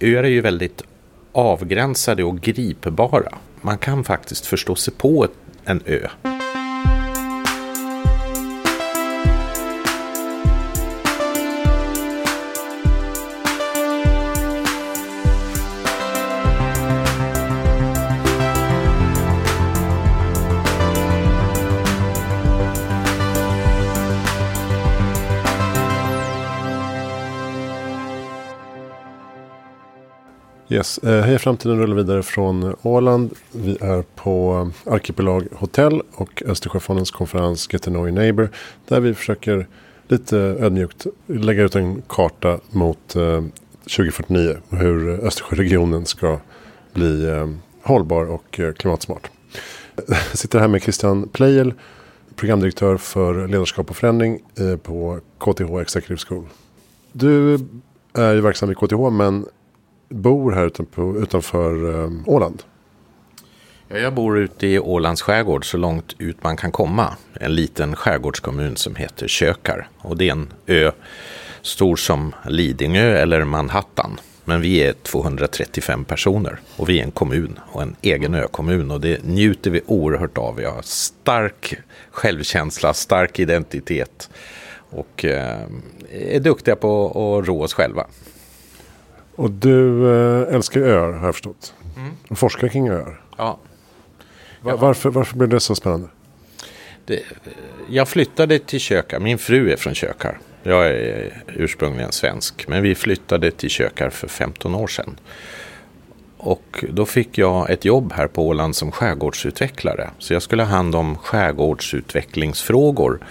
Öar är ju väldigt avgränsade och gripbara. Man kan faktiskt förstå sig på en ö. Yes. Eh, Framtiden rullar vidare från Åland. Vi är på Arkipelag Hotel och Östersjöfondens konferens Get to know your neighbor. Där vi försöker lite ödmjukt lägga ut en karta mot eh, 2049. Hur Östersjöregionen ska bli eh, hållbar och eh, klimatsmart. Jag sitter här med Christian Pleijel, programdirektör för ledarskap och förändring på KTH Executive School. Du är ju verksam i KTH men bor här utanpå, utanför um, Åland. Ja, jag bor ute i Ålands skärgård så långt ut man kan komma. En liten skärgårdskommun som heter Kökar. Och det är en ö stor som Lidingö eller Manhattan. Men vi är 235 personer och vi är en kommun och en egen ökommun och det njuter vi oerhört av. Vi har stark självkänsla, stark identitet och eh, är duktiga på att rå oss själva. Och du äh, älskar öar har jag förstått. Mm. Och forskar kring öar. Ja. Var, varför, varför blev det så spännande? Det, jag flyttade till Kökar. Min fru är från Kökar. Jag är ursprungligen svensk. Men vi flyttade till Kökar för 15 år sedan. Och då fick jag ett jobb här på Åland som skärgårdsutvecklare. Så jag skulle ha hand om skärgårdsutvecklingsfrågor Eh,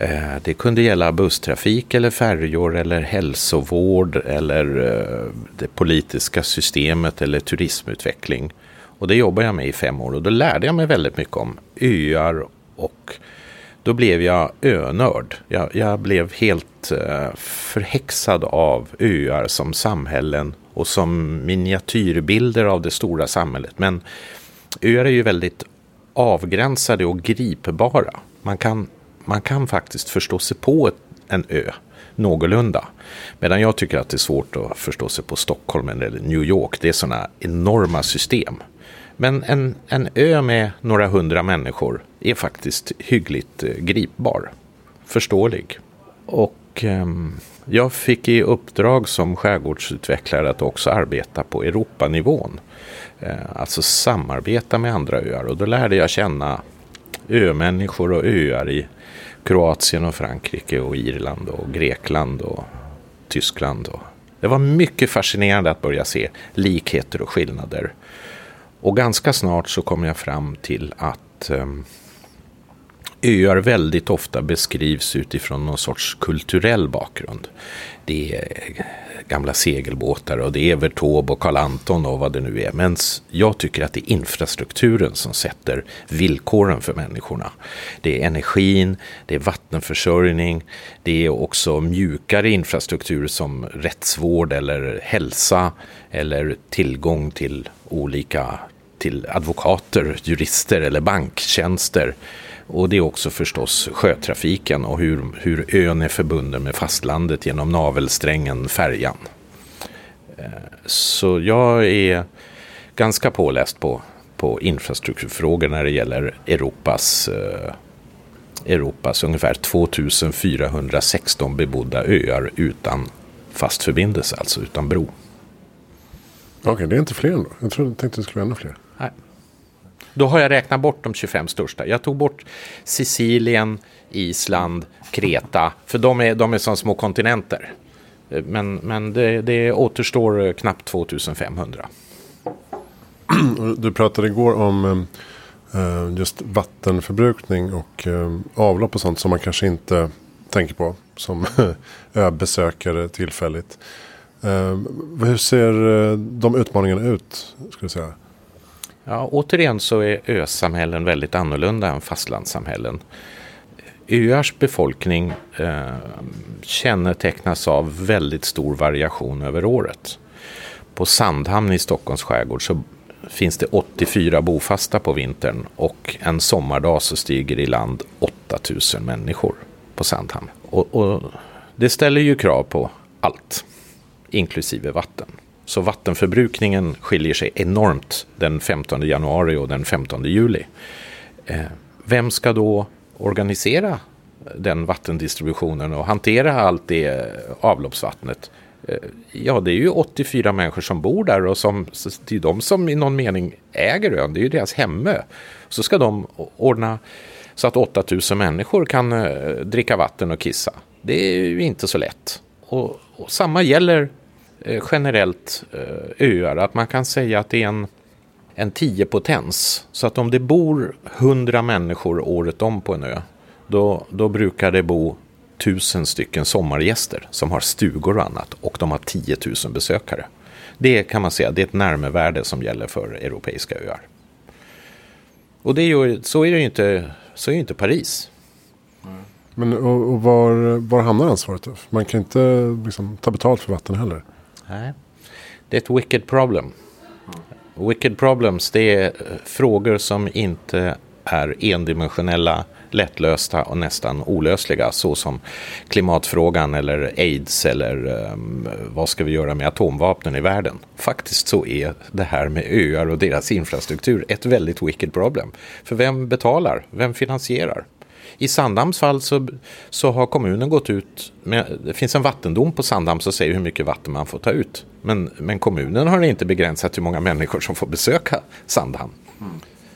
Eh, det kunde gälla busstrafik eller färjor eller hälsovård eller eh, det politiska systemet eller turismutveckling. Och det jobbade jag med i fem år och då lärde jag mig väldigt mycket om öar och då blev jag önörd. Jag, jag blev helt eh, förhäxad av öar som samhällen och som miniatyrbilder av det stora samhället. Men öar är ju väldigt avgränsade och gripbara. Man kan man kan faktiskt förstå sig på en ö någorlunda. Medan jag tycker att det är svårt att förstå sig på Stockholm eller New York. Det är sådana enorma system. Men en, en ö med några hundra människor är faktiskt hyggligt eh, gripbar. Förståelig. Och eh, jag fick i uppdrag som skärgårdsutvecklare att också arbeta på Europanivån. Eh, alltså samarbeta med andra öar och då lärde jag känna ömänniskor och öar i Kroatien och Frankrike och Irland och Grekland och Tyskland. Och det var mycket fascinerande att börja se likheter och skillnader. Och ganska snart så kom jag fram till att ehm, öar väldigt ofta beskrivs utifrån någon sorts kulturell bakgrund. Det är gamla segelbåtar och det är Evert Taube och Karl Anton och vad det nu är. Men jag tycker att det är infrastrukturen som sätter villkoren för människorna. Det är energin, det är vattenförsörjning, det är också mjukare infrastruktur som rättsvård eller hälsa eller tillgång till olika till advokater, jurister eller banktjänster. Och det är också förstås sjötrafiken och hur, hur ön är förbunden med fastlandet genom navelsträngen färjan. Eh, så jag är ganska påläst på, på infrastrukturfrågor när det gäller Europas, eh, Europas ungefär 2416 bebodda öar utan fast förbindelse, alltså utan bro. Okej, okay, det är inte fler ändå. Jag trodde, tänkte det skulle vara ännu fler. Nej. Då har jag räknat bort de 25 största. Jag tog bort Sicilien, Island, Kreta. För de är, de är som små kontinenter. Men, men det, det återstår eh, knappt 2500. Du pratade igår om eh, eh, just vattenförbrukning och avlopp och sånt som man kanske inte tänker på som öbesökare tillfälligt. Hur ser de utmaningarna ut? Skulle jag säga? Ja, återigen så är ösamhällen väldigt annorlunda än fastlandssamhällen. Öars befolkning eh, kännetecknas av väldigt stor variation över året. På Sandhamn i Stockholms skärgård så finns det 84 bofasta på vintern och en sommardag så stiger i land 8000 människor på Sandhamn. Och, och det ställer ju krav på allt, inklusive vatten. Så vattenförbrukningen skiljer sig enormt den 15 januari och den 15 juli. Eh, vem ska då organisera den vattendistributionen och hantera allt det eh, avloppsvattnet? Eh, ja, det är ju 84 människor som bor där och som, det är de som i någon mening äger ön. Det är ju deras hemmö. Så ska de ordna så att 8000 människor kan dricka vatten och kissa. Det är ju inte så lätt. Och, och samma gäller Eh, generellt eh, öar. Att man kan säga att det är en, en tiopotens. Så att om det bor 100 människor året om på en ö. Då, då brukar det bo tusen stycken sommargäster som har stugor och annat. Och de har 10 000 besökare. Det kan man säga, det är ett närmevärde som gäller för europeiska öar. Och det är ju, så är det ju inte, så är ju inte Paris. Men och, och var, var hamnar ansvaret? Man kan inte liksom, ta betalt för vatten heller. Nej. Det är ett wicked problem. Wicked problems det är eh, frågor som inte är endimensionella, lättlösta och nästan olösliga. Såsom klimatfrågan eller aids eller um, vad ska vi göra med atomvapnen i världen. Faktiskt så är det här med öar och deras infrastruktur ett väldigt wicked problem. För vem betalar? Vem finansierar? I Sandhamns fall så, så har kommunen gått ut med, det finns en vattendom på Sandhamn som säger hur mycket vatten man får ta ut. Men, men kommunen har inte begränsat hur många människor som får besöka Sandhamn. Mm.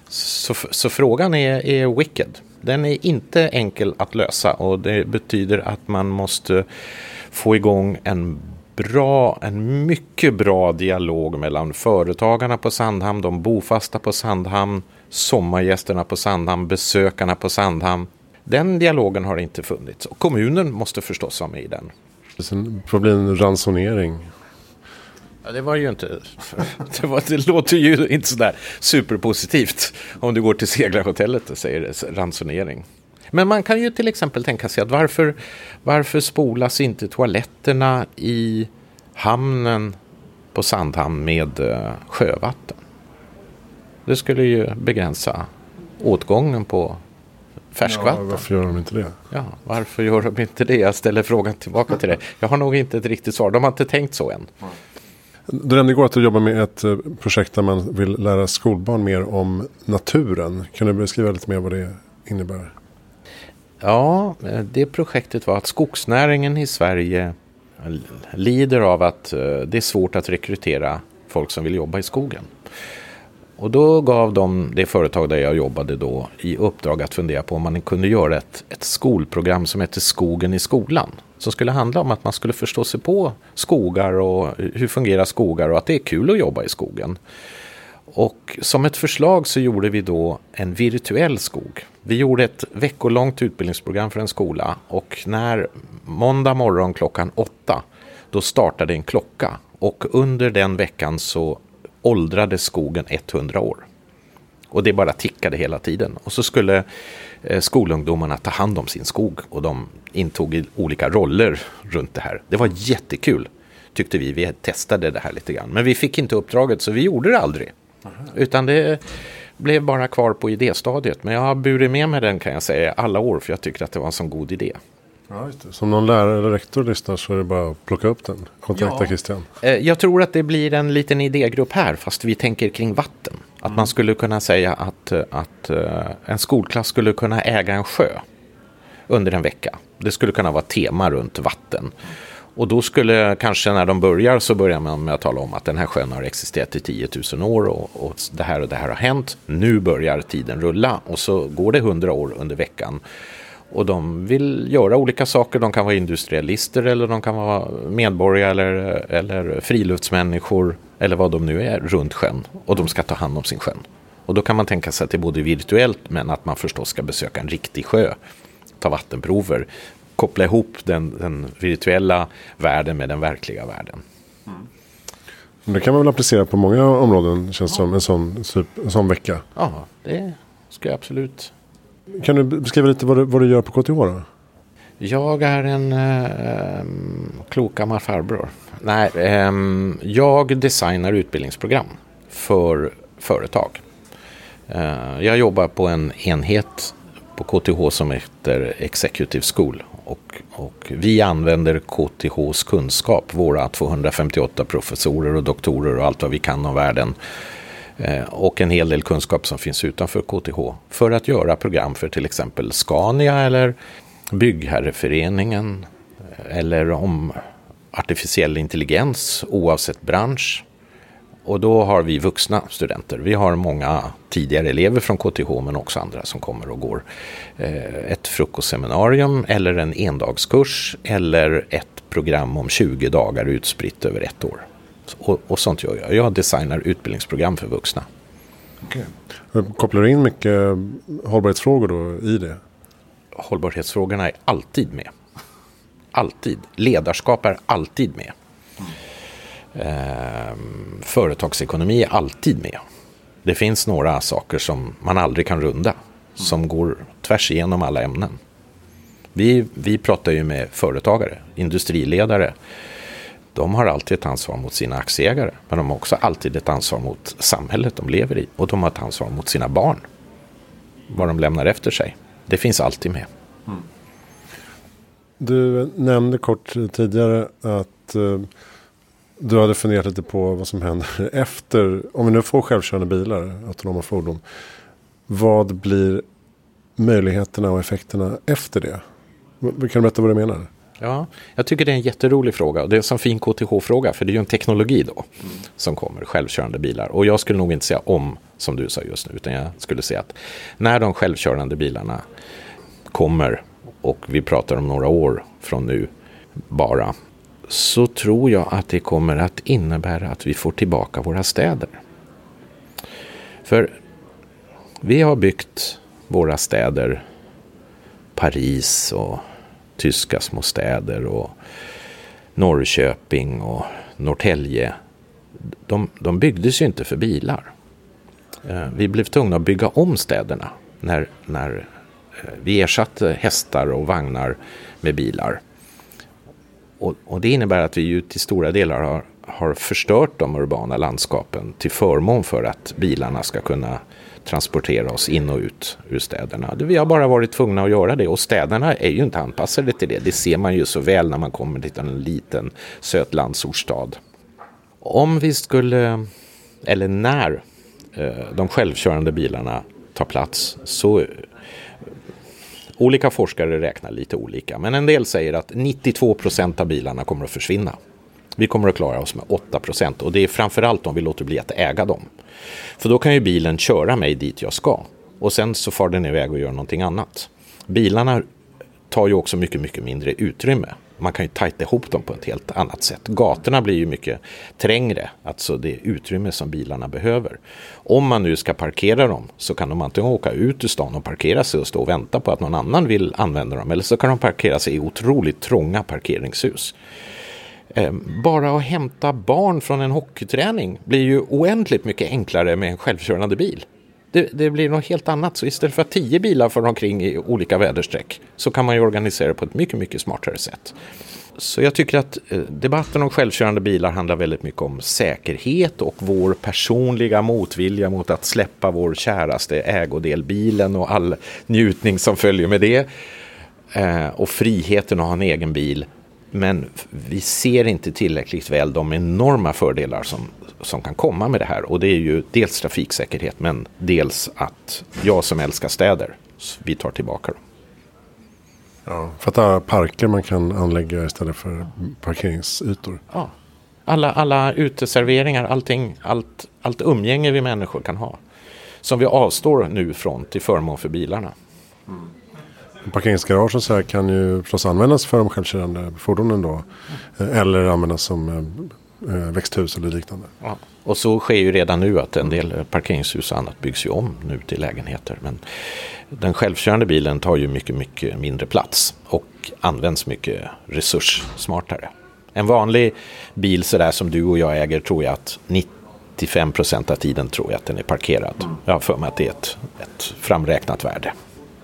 Så, så frågan är, är wicked. Den är inte enkel att lösa och det betyder att man måste få igång en bra, en mycket bra dialog mellan företagarna på Sandhamn, de bofasta på Sandhamn, sommargästerna på Sandhamn, besökarna på Sandhamn den dialogen har inte funnits och kommunen måste förstås vara med i den. Sen en ransonering. Ja, det var ju inte... Det, var, det låter ju inte sådär superpositivt om du går till seglarhotellet och säger ransonering. Men man kan ju till exempel tänka sig att varför, varför spolas inte toaletterna i hamnen på Sandhamn med uh, sjövatten? Det skulle ju begränsa åtgången på färskvatten. Ja, varför gör de inte det? Ja, varför gör de inte det? Jag ställer frågan tillbaka till dig. Jag har nog inte ett riktigt svar. De har inte tänkt så än. Du nämnde igår att du jobbar med ett eh, projekt där man vill lära skolbarn mer om naturen. Kan du beskriva lite mer vad det innebär? Ja, eh, det projektet var att skogsnäringen i Sverige lider av att eh, det är svårt att rekrytera folk som vill jobba i skogen. Och då gav de det företag där jag jobbade då i uppdrag att fundera på om man kunde göra ett, ett skolprogram som heter Skogen i skolan. Som skulle handla om att man skulle förstå sig på skogar och hur fungerar skogar och att det är kul att jobba i skogen. Och som ett förslag så gjorde vi då en virtuell skog. Vi gjorde ett veckolångt utbildningsprogram för en skola och när måndag morgon klockan åtta då startade en klocka och under den veckan så åldrades skogen 100 år. Och det bara tickade hela tiden. Och så skulle eh, skolungdomarna ta hand om sin skog och de intog olika roller runt det här. Det var jättekul tyckte vi. Vi testade det här lite grann. Men vi fick inte uppdraget så vi gjorde det aldrig. Aha. Utan det blev bara kvar på idéstadiet. Men jag har burit med mig den kan jag säga alla år för jag tyckte att det var en sån god idé. Ja, Som någon lärare eller rektor lyssnar så är det bara att plocka upp den. Kontakta ja. Christian. Eh, jag tror att det blir en liten idégrupp här fast vi tänker kring vatten. Att mm. man skulle kunna säga att, att eh, en skolklass skulle kunna äga en sjö under en vecka. Det skulle kunna vara tema runt vatten. Och då skulle kanske när de börjar så börjar man med att tala om att den här sjön har existerat i 10 000 år och, och det här och det här har hänt. Nu börjar tiden rulla och så går det 100 år under veckan. Och de vill göra olika saker. De kan vara industrialister eller de kan vara medborgare eller, eller friluftsmänniskor eller vad de nu är runt sjön. Och de ska ta hand om sin sjön. Och då kan man tänka sig att det är både virtuellt men att man förstås ska besöka en riktig sjö. Ta vattenprover. Koppla ihop den, den virtuella världen med den verkliga världen. Mm. Det kan man väl applicera på många områden känns som en sån, en sån vecka. Ja, det ska jag absolut kan du beskriva lite vad du, vad du gör på KTH då? Jag är en eh, klok gammal farbror. Nej, eh, jag designar utbildningsprogram för företag. Eh, jag jobbar på en enhet på KTH som heter Executive School. Och, och vi använder KTHs kunskap, våra 258 professorer och doktorer och allt vad vi kan om världen eh, Eh, och en hel del kunskap som finns utanför KTH för att göra program för till exempel Scania eller Byggherreföreningen eh, eller om artificiell intelligens oavsett bransch. Och då har vi vuxna studenter. Vi har många tidigare elever från KTH men också andra som kommer och går eh, ett frukostseminarium eller en endagskurs eller ett program om 20 dagar utspritt över ett år. Och, och sånt gör jag. Jag designar utbildningsprogram för vuxna. Okay. Kopplar du in mycket hållbarhetsfrågor då i det? Hållbarhetsfrågorna är alltid med. Alltid. Ledarskap är alltid med. Eh, företagsekonomi är alltid med. Det finns några saker som man aldrig kan runda. Som går tvärs igenom alla ämnen. Vi, vi pratar ju med företagare, industriledare. De har alltid ett ansvar mot sina aktieägare. Men de har också alltid ett ansvar mot samhället de lever i. Och de har ett ansvar mot sina barn. Vad de lämnar efter sig. Det finns alltid med. Mm. Du nämnde kort tidigare att eh, du hade funderat lite på vad som händer efter. Om vi nu får självkörande bilar, autonoma fordon. Vad blir möjligheterna och effekterna efter det? Kan du berätta vad du menar? Ja, jag tycker det är en jätterolig fråga. Det är en sån fin KTH-fråga, för det är ju en teknologi då mm. som kommer, självkörande bilar. Och jag skulle nog inte säga om, som du sa just nu, utan jag skulle säga att när de självkörande bilarna kommer, och vi pratar om några år från nu bara, så tror jag att det kommer att innebära att vi får tillbaka våra städer. För vi har byggt våra städer, Paris och tyska små städer och Norrköping och Norrtälje. De, de byggdes ju inte för bilar. Eh, vi blev tvungna att bygga om städerna när, när eh, vi ersatte hästar och vagnar med bilar. Och, och, det innebär att vi ju till stora delar har, har förstört de urbana landskapen till förmån för att bilarna ska kunna transportera oss in och ut ur städerna. Vi har bara varit tvungna att göra det och städerna är ju inte anpassade till det. Det ser man ju så väl när man kommer till en liten söt landsortsstad. Om vi skulle, eller när eh, de självkörande bilarna tar plats så Olika forskare räknar lite olika, men en del säger att 92 procent av bilarna kommer att försvinna. Vi kommer att klara oss med 8 procent och det är framförallt om vi låter bli att äga dem. För då kan ju bilen köra mig dit jag ska och sen så far den iväg och gör någonting annat. Bilarna tar ju också mycket, mycket mindre utrymme. Man kan ju tajta ihop dem på ett helt annat sätt. Gatorna blir ju mycket trängre, alltså det utrymme som bilarna behöver. Om man nu ska parkera dem så kan de antingen åka ut ur stan och parkera sig och stå och vänta på att någon annan vill använda dem. Eller så kan de parkera sig i otroligt trånga parkeringshus. Ehm, bara att hämta barn från en hockeyträning blir ju oändligt mycket enklare med en självkörande bil. Det, det, blir något helt annat. Så istället för att tio bilar far omkring i olika väderstreck så kan man ju organisera det på ett mycket, mycket smartare sätt. Så jag tycker att eh, debatten om självkörande bilar handlar väldigt mycket om säkerhet och vår personliga motvilja mot att släppa vår käraste ägodel, bilen och all njutning som följer med det. Eh, och friheten att ha en egen bil men vi ser inte tillräckligt väl de enorma fördelar som, som kan komma med det här. Och det är ju dels trafiksäkerhet men dels att jag som älskar städer, vi tar tillbaka dem. Ja, fatta parker man kan anlägga istället för parkeringsytor. Ja, alla, alla uteserveringar, allting, allt, allt umgänge vi människor kan ha. Som vi avstår nu från till förmån för bilarna. Mm. Parkeringsgarage och så här kan ju förstås användas för de självkörande fordonen då. Mm. Eller användas som eh, eh, växthus eller liknande. Ja. Och så sker ju redan nu att en del parkeringshus och annat byggs ju om nu till lägenheter. Men den självkörande bilen tar ju mycket, mycket mindre plats och används mycket resurssmartare. En vanlig bil sådär som du och jag äger tror jag att 95 procent av tiden tror jag att den är parkerad. Mm. Jag har för mig att det är ett, ett framräknat värde.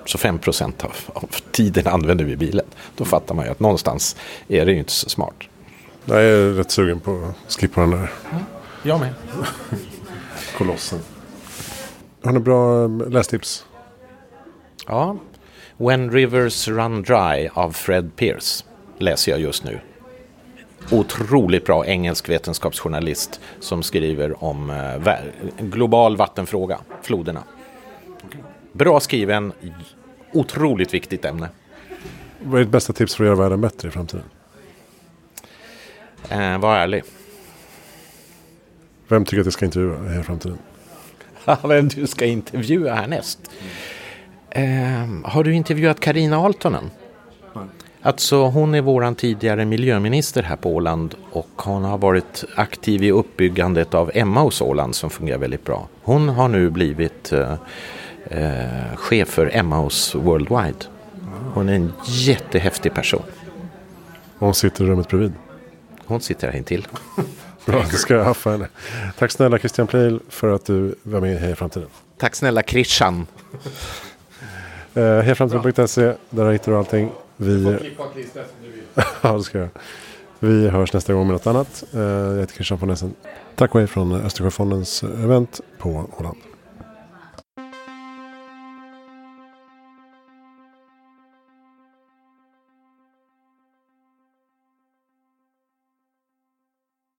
Så 5 procent av, av, tiden använder vi bilen. Då fattar man ju att någonstans är det ju inte så smart. Jag är rätt sugen på att skippa den där. Ja, jag med. Kolossen. Har ni bra eh, lästips? Ja, When Rivers Run Dry av Fred Pierce läser jag just nu. Otroligt bra engelsk vetenskapsjournalist som skriver om eh, global vattenfråga, floderna. Bra skriven, otroligt viktigt ämne. Vad är ditt bästa tips för att göra världen bättre i framtiden? Eh, var ärlig. Vem tycker att jag ska intervjua i framtiden? Vem du ska intervjua härnäst? Eh, har du intervjuat Karina Altonen? Nej. Alltså hon är våran tidigare miljöminister här på Åland och hon har varit aktiv i uppbyggandet av Emma hos Åland som fungerar väldigt bra. Hon har nu blivit eh, eh, chef för Emma hos Worldwide. Hon är en jättehäftig person. Hon sitter i rummet bredvid? Hon sitter här intill. Bra, då ska jag haffa henne. Tack snälla Christian Pleil för att du var med i Heja Framtiden. Tack snälla Christian. uh, Hejaframtiden.se, där hittar du allting. Vi... ja, det ska jag. Vi hörs nästa gång med något annat. Uh, jag heter Christian von Essen. Tack och hej från Östersjöfondens event på Åland.